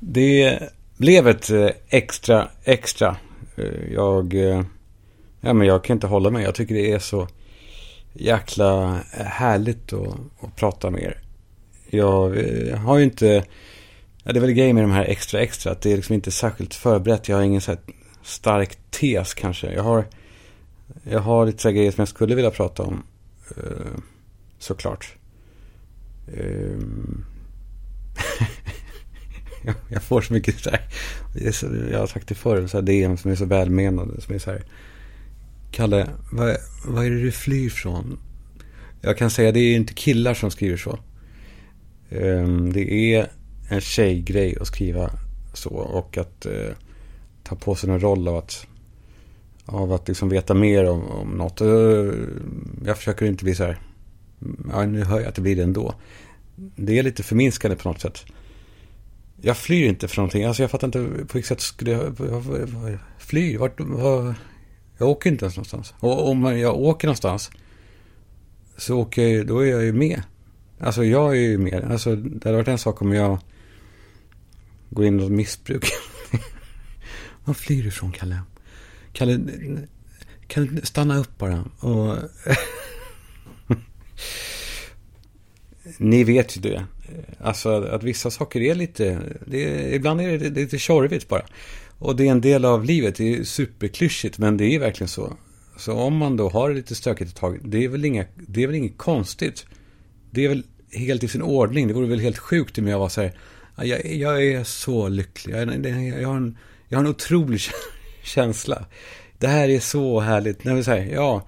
Det blev ett eh, extra, extra. Eh, jag, eh, ja, men jag kan inte hålla mig. Jag tycker det är så jäkla härligt att, att prata med er. Jag har ju inte, ja, det är väl grejen med de här extra, extra. Att det är liksom inte särskilt förberett. Jag har ingen så här stark tes kanske. Jag har, jag har lite så grejer som jag skulle vilja prata om. Såklart. Ehm. jag får så mycket så här, jag har sagt det förr, så här DM som är så välmenande. Som är så här, Kalle, vad, vad är det du flyr från? Jag kan säga det är inte killar som skriver så. Ehm, det är en tjejgrej att skriva så och att eh, ta på sig en roll av att, av att liksom veta mer om, om något. Eh, jag försöker inte bli så här, mm, ja nu hör jag att det blir det ändå. Det är lite förminskande på något sätt. Jag flyr inte från någonting. Alltså jag fattar inte på vilket sätt skulle jag... Flyr? Vart, var, jag åker inte ens någonstans. Och om jag åker någonstans så åker jag, då är jag ju med. Alltså jag är ju med. Alltså det hade varit en sak om jag går in i något missbruk. Vad flyr du ifrån Kalle? Kalle, kan du stanna upp bara? Och Ni vet ju det. Alltså att vissa saker är lite, det ibland är det, lite tjorvigt bara. Och det är en del av livet, det är superklyschigt men det är verkligen så. Så om man då har det lite stökigt ett tag, det är väl, inga, det är väl inget konstigt. Det är väl helt i sin ordning, det vore väl helt sjukt om jag var så här, jag, jag är så lycklig, jag, jag, har en, jag har en otrolig känsla. Det här är så härligt. När vi säger, ja,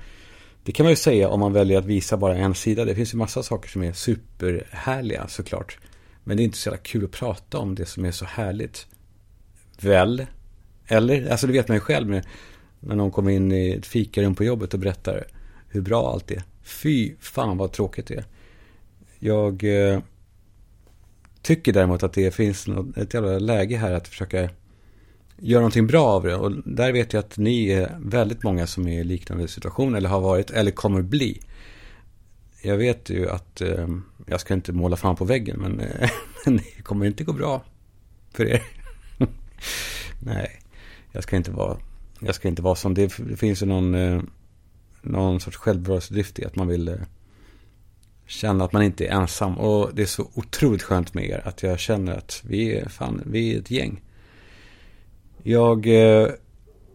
det kan man ju säga om man väljer att visa bara en sida. Det finns ju massa saker som är superhärliga såklart. Men det är inte så jävla kul att prata om det som är så härligt. Väl? Eller? Alltså det vet man ju själv med, när någon kommer in i ett fikarum på jobbet och berättar hur bra allt är. Fy fan vad tråkigt det är. Jag eh, tycker däremot att det finns något, ett jävla läge här att försöka göra någonting bra av det. Och där vet jag att ni är väldigt många som är i liknande situation eller har varit eller kommer bli. Jag vet ju att, eh, jag ska inte måla fan på väggen, men, eh, det kommer inte gå bra för er. Nej, jag ska inte vara, jag ska inte vara som, det, det finns ju någon, eh, någon sorts självbevarelsedrift i att man vill eh, känna att man inte är ensam. Och det är så otroligt skönt med er att jag känner att vi är, fan, vi är ett gäng. Jag, eh,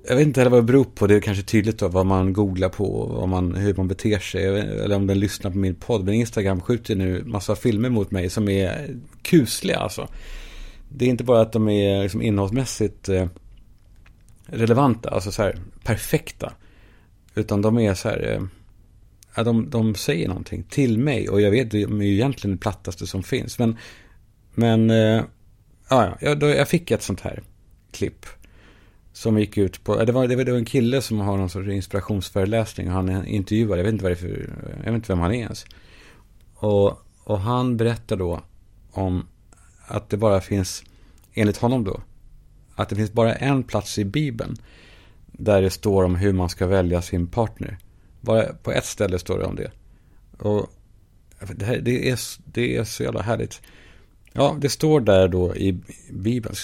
jag vet inte heller vad det beror på. Det är kanske tydligt då vad man googlar på. Vad man, hur man beter sig. Eller om den lyssnar på min podd. Men Instagram skjuter nu massa filmer mot mig som är kusliga alltså. Det är inte bara att de är liksom innehållsmässigt eh, relevanta. Alltså så här perfekta. Utan de är så här. Eh, ja, de, de säger någonting till mig. Och jag vet, de är ju egentligen det plattaste som finns. Men, men eh, ja, jag, då, jag fick ett sånt här klipp. Som gick ut på, det var, det var en kille som har någon sorts inspirationsföreläsning. Han intervjuar. jag vet inte vad det är för, jag vet inte vem han är ens. Och, och han berättar då om att det bara finns, enligt honom då, att det finns bara en plats i Bibeln där det står om hur man ska välja sin partner. Bara på ett ställe står det om det. Och det, här, det, är, det är så jävla härligt. Ja, det står där då i Bibeln.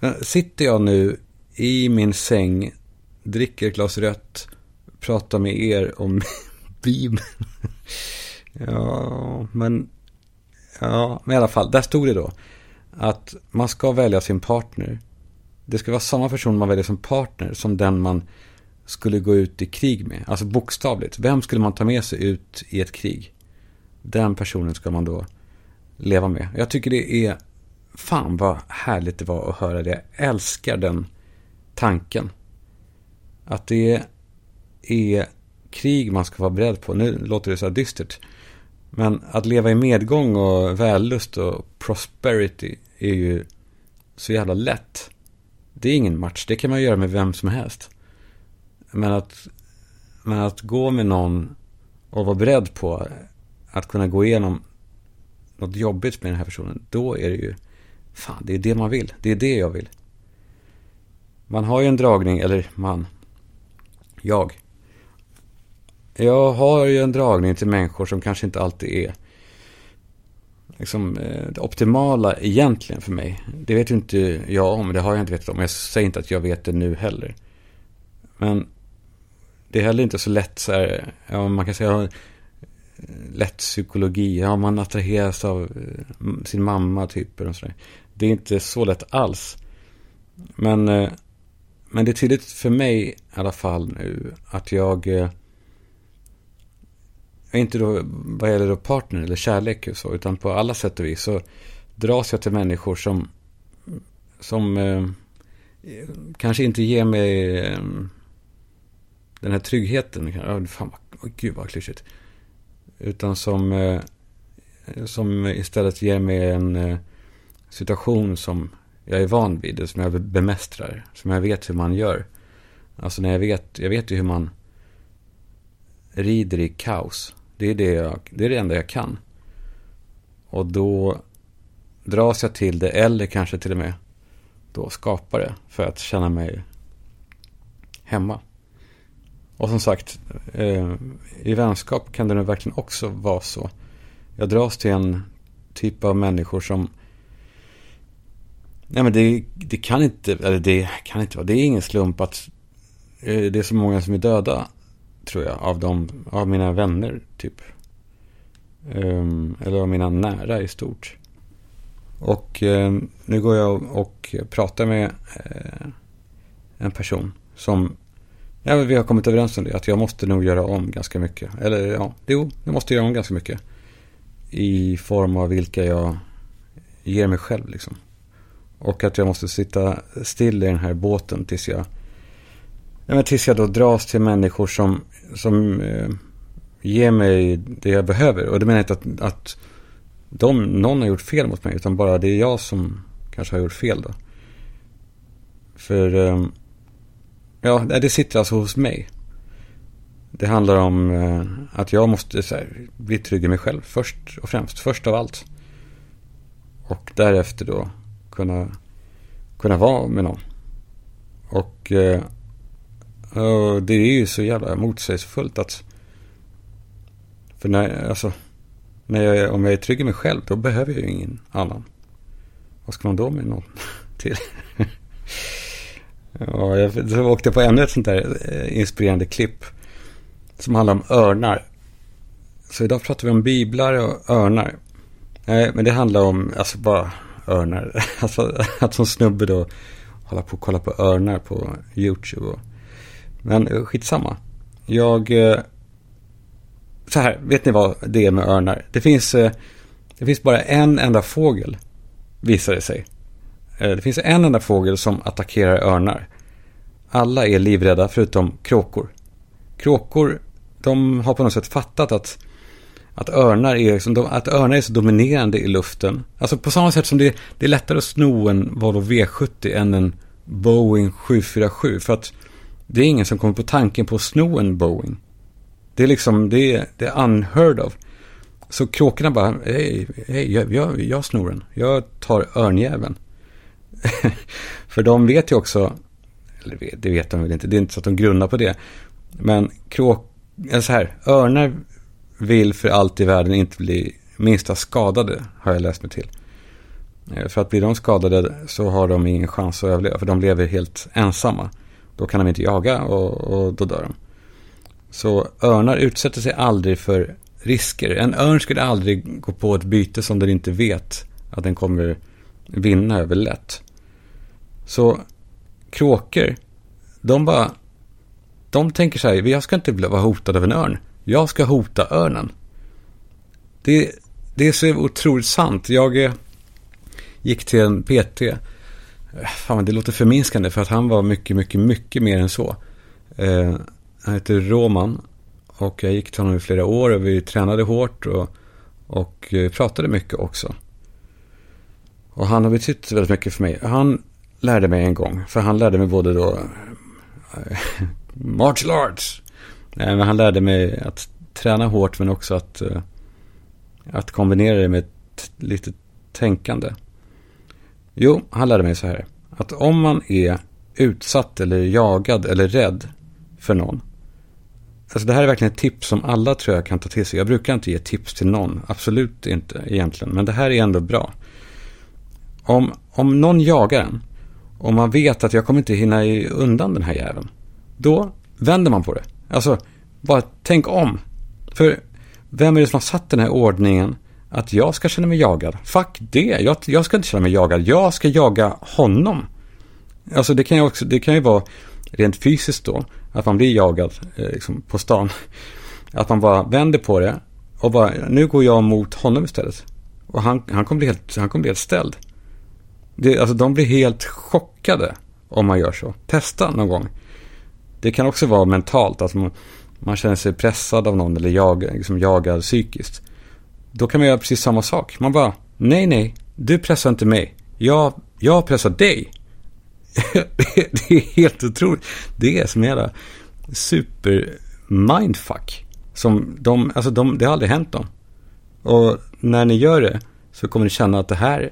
Eh, sitter jag nu i min säng, dricker ett glas rött, pratar med er om Bibeln. ja, men... Ja, men i alla fall, där stod det då att man ska välja sin partner. Det ska vara samma person man väljer som partner som den man skulle gå ut i krig med. Alltså bokstavligt. Vem skulle man ta med sig ut i ett krig? Den personen ska man då leva med. Jag tycker det är Fan vad härligt det var att höra det. Jag älskar den tanken. Att det är krig man ska vara beredd på. Nu låter det så här dystert. Men att leva i medgång och vällust och prosperity är ju så jävla lätt. Det är ingen match. Det kan man göra med vem som helst. Men att, men att gå med någon och vara beredd på att kunna gå igenom något jobbigt med den här personen. Då är det ju Fan, det är det man vill. Det är det jag vill. Man har ju en dragning, eller man. Jag. Jag har ju en dragning till människor som kanske inte alltid är liksom, eh, det optimala egentligen för mig. Det vet ju inte jag om, det har jag inte vetat om. Jag säger inte att jag vet det nu heller. Men det är heller inte så lätt så här, ja, man kan säga eh, lätt psykologi. Ja, man attraheras av eh, sin mamma typ. Och sådär. Det är inte så lätt alls. Men, eh, men det är tydligt för mig i alla fall nu att jag eh, inte då vad gäller då partner eller kärlek och så, utan på alla sätt och vis så dras jag till människor som, som eh, kanske inte ger mig eh, den här tryggheten. Oh, fan, oh, gud vad klyschigt. Utan som, eh, som istället ger mig en eh, situation som jag är van vid, som jag bemästrar, som jag vet hur man gör. Alltså när jag vet, jag vet ju hur man rider i kaos. Det är det, jag, det är det enda jag kan. Och då dras jag till det, eller kanske till och med då skapar det för att känna mig hemma. Och som sagt, eh, i vänskap kan det nu verkligen också vara så. Jag dras till en typ av människor som Nej men det, det kan inte, eller det kan inte vara, det är ingen slump att eh, det är så många som är döda, tror jag, av, dem, av mina vänner, typ. Um, eller av mina nära i stort. Och um, nu går jag och pratar med uh, en person som Ja, vi har kommit överens om det, att jag måste nog göra om ganska mycket. Eller ja, jo, jag måste göra om ganska mycket. I form av vilka jag ger mig själv liksom. Och att jag måste sitta still i den här båten tills jag, ja, men tills jag då dras till människor som, som eh, ger mig det jag behöver. Och det menar inte att, att de, någon har gjort fel mot mig, utan bara det är jag som kanske har gjort fel då. För eh, Ja, det sitter alltså hos mig. Det handlar om eh, att jag måste här, bli trygg i mig själv först och främst. Först av allt. Och därefter då kunna, kunna vara med någon. Och, eh, och det är ju så jävla motsägelsefullt att... För när, alltså, när jag, om jag är trygg i mig själv, då behöver jag ju ingen annan. Vad ska man då med någon till? Ja, jag åkte på ännu ett sånt där eh, inspirerande klipp. Som handlar om örnar. Så idag pratar vi om biblar och örnar. Nej, men det handlar om, alltså bara örnar. Alltså att som snubbe då hålla på och kolla på örnar på YouTube. Och... Men eh, skitsamma. Jag... Eh, så här, vet ni vad det är med örnar? Det finns, eh, det finns bara en enda fågel, visar det sig. Det finns en enda fågel som attackerar örnar. Alla är livrädda förutom kråkor. Kråkor, de har på något sätt fattat att, att, örnar är, att örnar är så dominerande i luften. Alltså på samma sätt som det, det är lättare att sno en Volvo V70 än en Boeing 747. För att det är ingen som kommer på tanken på att sno en Boeing. Det är liksom, det är, det är unheard of. Så kråkorna bara, hej, hej jag, jag, jag snor den. Jag tar örnjäveln. För de vet ju också, eller det vet de väl inte, det är inte så att de grunnar på det. Men kråk, eller så här, örnar vill för allt i världen inte bli minsta skadade, har jag läst mig till. Eh, för att blir de skadade så har de ingen chans att överleva, för de lever helt ensamma. Då kan de inte jaga och, och då dör de. Så örnar utsätter sig aldrig för risker. En örn skulle aldrig gå på ett byte som den inte vet att den kommer vinna över lätt. Så kråkor, de bara, de tänker så här, jag ska inte vara hotad av en örn. Jag ska hota örnen. Det, det är så otroligt sant. Jag eh, gick till en PT. Eh, fan, det låter förminskande för att han var mycket, mycket, mycket mer än så. Eh, han heter Roman. Och jag gick till honom i flera år och vi tränade hårt och, och eh, pratade mycket också. Och han har betytt väldigt mycket för mig. Han lärde mig en gång. För han lärde mig både då martial arts. Nej, men han lärde mig att träna hårt men också att, eh, att kombinera det med ett litet tänkande. Jo, han lärde mig så här. Att om man är utsatt eller jagad eller rädd för någon. Alltså det här är verkligen ett tips som alla tror jag kan ta till sig. Jag brukar inte ge tips till någon. Absolut inte egentligen. Men det här är ändå bra. Om, om någon jagar en. Och man vet att jag kommer inte hinna undan den här jäveln. Då vänder man på det. Alltså, bara tänk om. För vem är det som har satt den här ordningen att jag ska känna mig jagad? Fuck det. Jag, jag ska inte känna mig jagad. Jag ska jaga honom. Alltså det kan ju också, det kan ju vara rent fysiskt då. Att man blir jagad eh, liksom på stan. Att man bara vänder på det. Och bara, nu går jag mot honom istället. Och han, han kommer bli helt, han kommer bli helt ställd. Det, alltså de blir helt chockade om man gör så. Testa någon gång. Det kan också vara mentalt, att man, man känner sig pressad av någon eller jag, liksom jagad psykiskt. Då kan man göra precis samma sak. Man bara, nej, nej, du pressar inte mig. Jag, jag pressar dig. det är helt otroligt. Det är som en jävla super mindfuck. Som de, alltså de, det har aldrig hänt dem. Och när ni gör det så kommer ni känna att det här,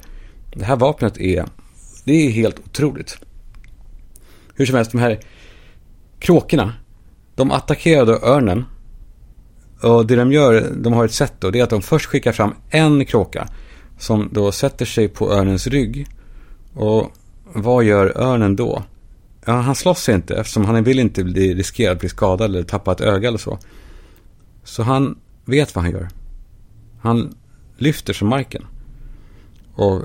det här vapnet är, det är helt otroligt. Hur som helst, de här kråkorna, de attackerade örnen. Och det de gör, de har ett sätt då, det är att de först skickar fram en kråka. Som då sätter sig på örnens rygg. Och vad gör örnen då? Ja, han slåss inte eftersom han vill inte bli riskerad att bli skadad eller tappa ett öga eller så. Så han vet vad han gör. Han lyfter sig marken. Och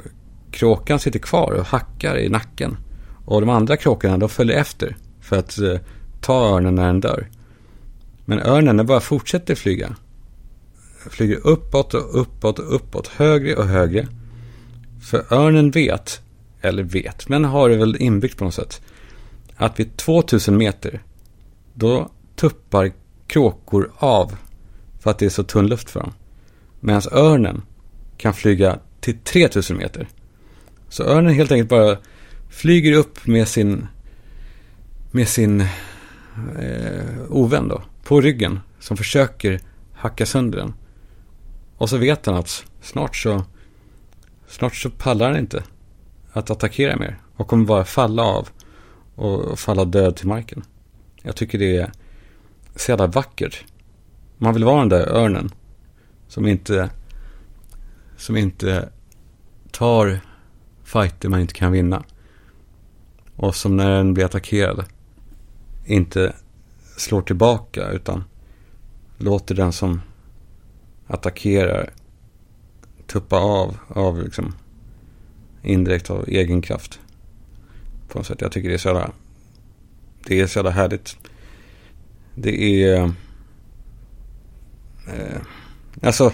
kråkan sitter kvar och hackar i nacken. Och de andra kråkorna de följer efter för att eh, ta örnen när den dör. Men örnen den bara fortsätter flyga. Flyger uppåt och uppåt och uppåt, högre och högre. För örnen vet, eller vet, men har det väl inbyggt på något sätt. Att vid 2000 meter, då tuppar kråkor av för att det är så tunn luft för dem. Medan örnen kan flyga till 3000 meter. Så örnen helt enkelt bara flyger upp med sin, med sin eh, ovän då, på ryggen. Som försöker hacka sönder den. Och så vet han att snart så, snart så pallar han inte att attackera mer. Och kommer bara falla av och falla död till marken. Jag tycker det är så jävla vackert. Man vill vara den där örnen. Som inte, som inte tar fighter man inte kan vinna. Och som när den blir attackerad inte slår tillbaka utan låter den som attackerar tuppa av, av liksom indirekt av egen kraft. På något sätt. Jag tycker det är så jävla, det är så jävla härligt. Det är, eh, alltså,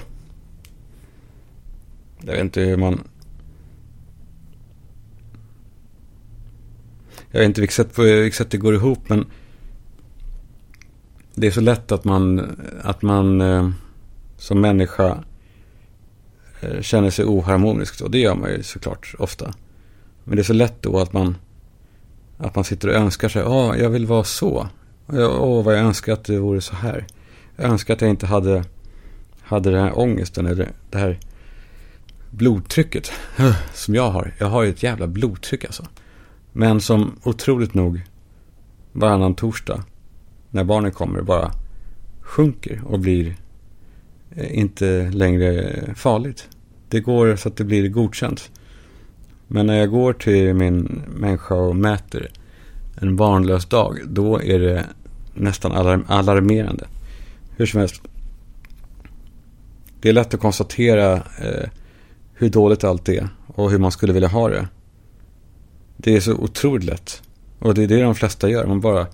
jag vet inte hur man Jag vet inte vilket sätt, på vilket sätt det går ihop men det är så lätt att man, att man eh, som människa eh, känner sig oharmonisk. Och det gör man ju såklart ofta. Men det är så lätt då att man, att man sitter och önskar sig, ja, jag vill vara så. Åh, oh, vad jag önskar att det vore så här. Jag önskar att jag inte hade, hade den här ångesten eller det här blodtrycket som jag har. Jag har ju ett jävla blodtryck alltså. Men som otroligt nog varannan torsdag när barnen kommer bara sjunker och blir eh, inte längre farligt. Det går så att det blir godkänt. Men när jag går till min människa och mäter en barnlös dag, då är det nästan alarm alarmerande. Hur som helst. Det är lätt att konstatera eh, hur dåligt allt är och hur man skulle vilja ha det. Det är så otroligt lätt. Och det är det de flesta gör. Man bara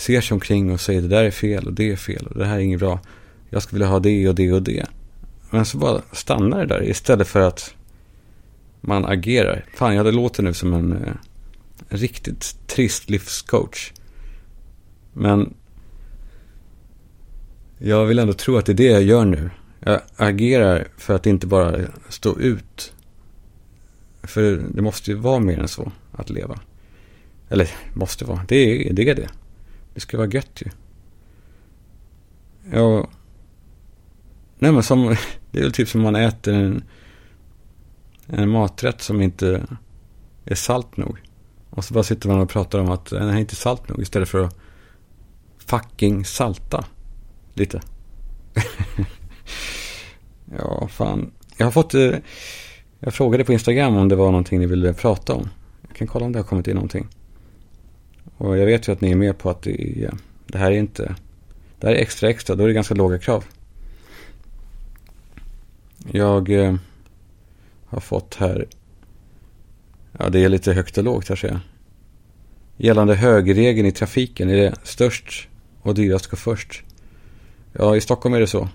ser sig omkring och säger det där är fel och det är fel och det här är inget bra. Jag skulle vilja ha det och det och det. Men så bara stannar det där istället för att man agerar. Fan, jag låter nu som en, en riktigt trist livscoach. Men jag vill ändå tro att det är det jag gör nu. Jag agerar för att inte bara stå ut för det måste ju vara mer än så att leva. Eller måste vara, det är det. Är det det ska vara gött ju. Ja, nej men som, det är väl typ som man äter en, en maträtt som inte är salt nog. Och så bara sitter man och pratar om att den är inte salt nog istället för att fucking salta. Lite. ja, fan. Jag har fått... Eh, jag frågade på Instagram om det var någonting ni ville prata om. Jag kan kolla om det har kommit in någonting. Och jag vet ju att ni är med på att det, är, det här är inte... Det här är extra extra, då är det ganska låga krav. Jag eh, har fått här... Ja, det är lite högt och lågt här ser jag. Gällande högerregeln i trafiken, är det störst och dyrast går först? Ja, i Stockholm är det så.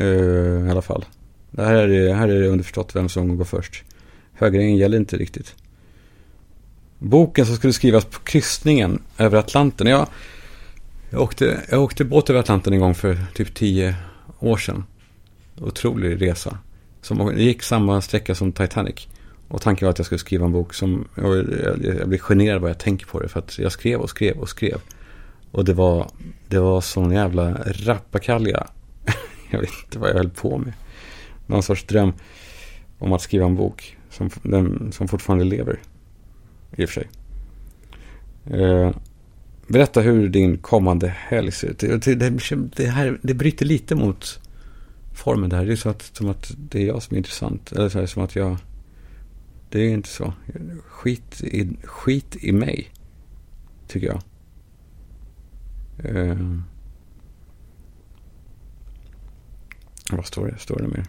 Uh, I alla fall. Det här är här är det underförstått vem som går först. Högerregeln gäller inte riktigt. Boken som skulle skrivas på kryssningen över Atlanten. Jag, jag åkte, jag åkte båt över Atlanten en gång för typ tio år sedan. Otrolig resa. Som gick samma sträcka som Titanic. Och tanken var att jag skulle skriva en bok som, jag, jag blir generad vad jag tänker på det. För att jag skrev och skrev och skrev. Och det var, det var sån jävla rappakalja. jag vet inte vad jag höll på med. Någon sorts dröm om att skriva en bok som, den, som fortfarande lever. I och för sig. Eh, berätta hur din kommande helg ser ut. Det, det, det, här, det bryter lite mot formen där. Det är så att, som att det är jag som är intressant. Eller så här, som att jag... Det är inte så. Skit i, skit i mig. Tycker jag. Eh, vad står det? Står det mer?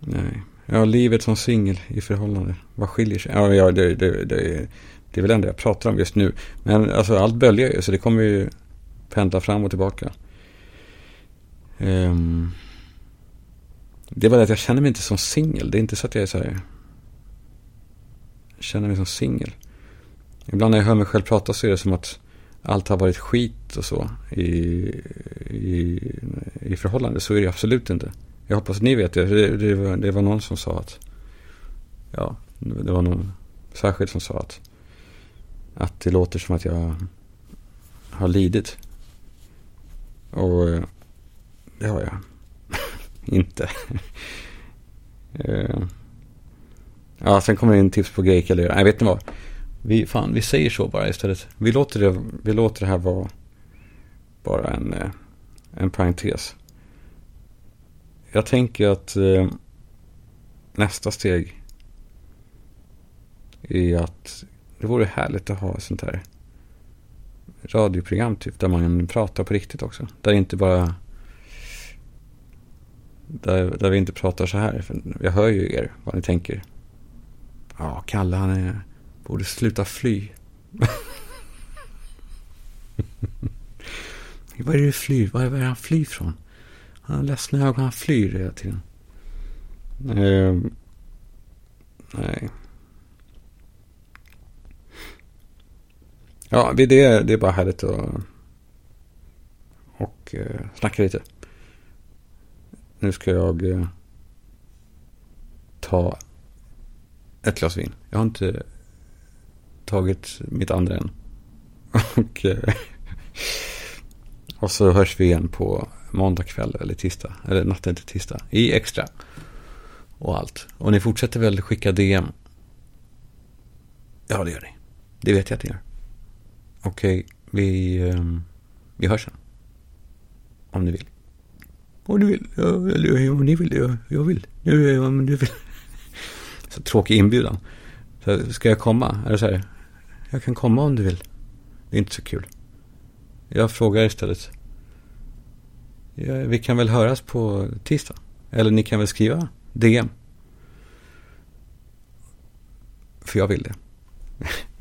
Nej. Ja, livet som singel i förhållande. Vad skiljer sig? Ja, ja det, det, det, det är väl ändå jag pratar om just nu. Men alltså allt böljar ju, så det kommer ju pendla fram och tillbaka. Um, det är bara det att jag känner mig inte som singel. Det är inte så att jag är så här... Känner mig som singel. Ibland när jag hör mig själv prata så är det som att allt har varit skit och så i, i, i förhållande. Så är det absolut inte. Jag hoppas ni vet det. Det, det, var, det var någon som sa att... Ja, det var någon särskild som sa att... Att det låter som att jag har lidit. Och eh, det har jag inte. Eh, ja, sen kommer det in tips på grejer eller Nej, vet ni vad. Vi, fan, vi säger så bara istället. Vi låter det, vi låter det här vara bara en, eh, en parentes. Jag tänker att eh, nästa steg är att det vore härligt att ha ett sånt här radioprogram typ där man pratar på riktigt också. Där inte bara där, där vi inte pratar så här. För jag hör ju er, vad ni tänker. Ja, Kalle han är, borde sluta fly. vad är det du flyr? Vad är det han flyr från? Han har ledsna ögon, han flyr hela tiden. Eh, nej. Ja, det, det är bara härligt att och, eh, snacka lite. Nu ska jag eh, ta ett glas vin. Jag har inte tagit mitt andra än. och, eh, och så hörs vi igen på måndag kväll eller tisdag. Eller natten till tisdag. I extra. Och allt. Och ni fortsätter väl skicka DM? Ja, det gör ni. Det vet jag att ni gör. Okej, vi, ehm, vi hörs sen. Om ni vill. Om ni vill. Eller om ni vill. Ja, jag vill. Ja, om du vill. Så tråkig inbjudan. Så ska jag komma? Är det så här? Jag kan komma om du vill. Det är inte så kul. Jag frågar istället. Eh, vi kan väl höras på tisdag. Eller ni kan väl skriva DM. För jag vill det.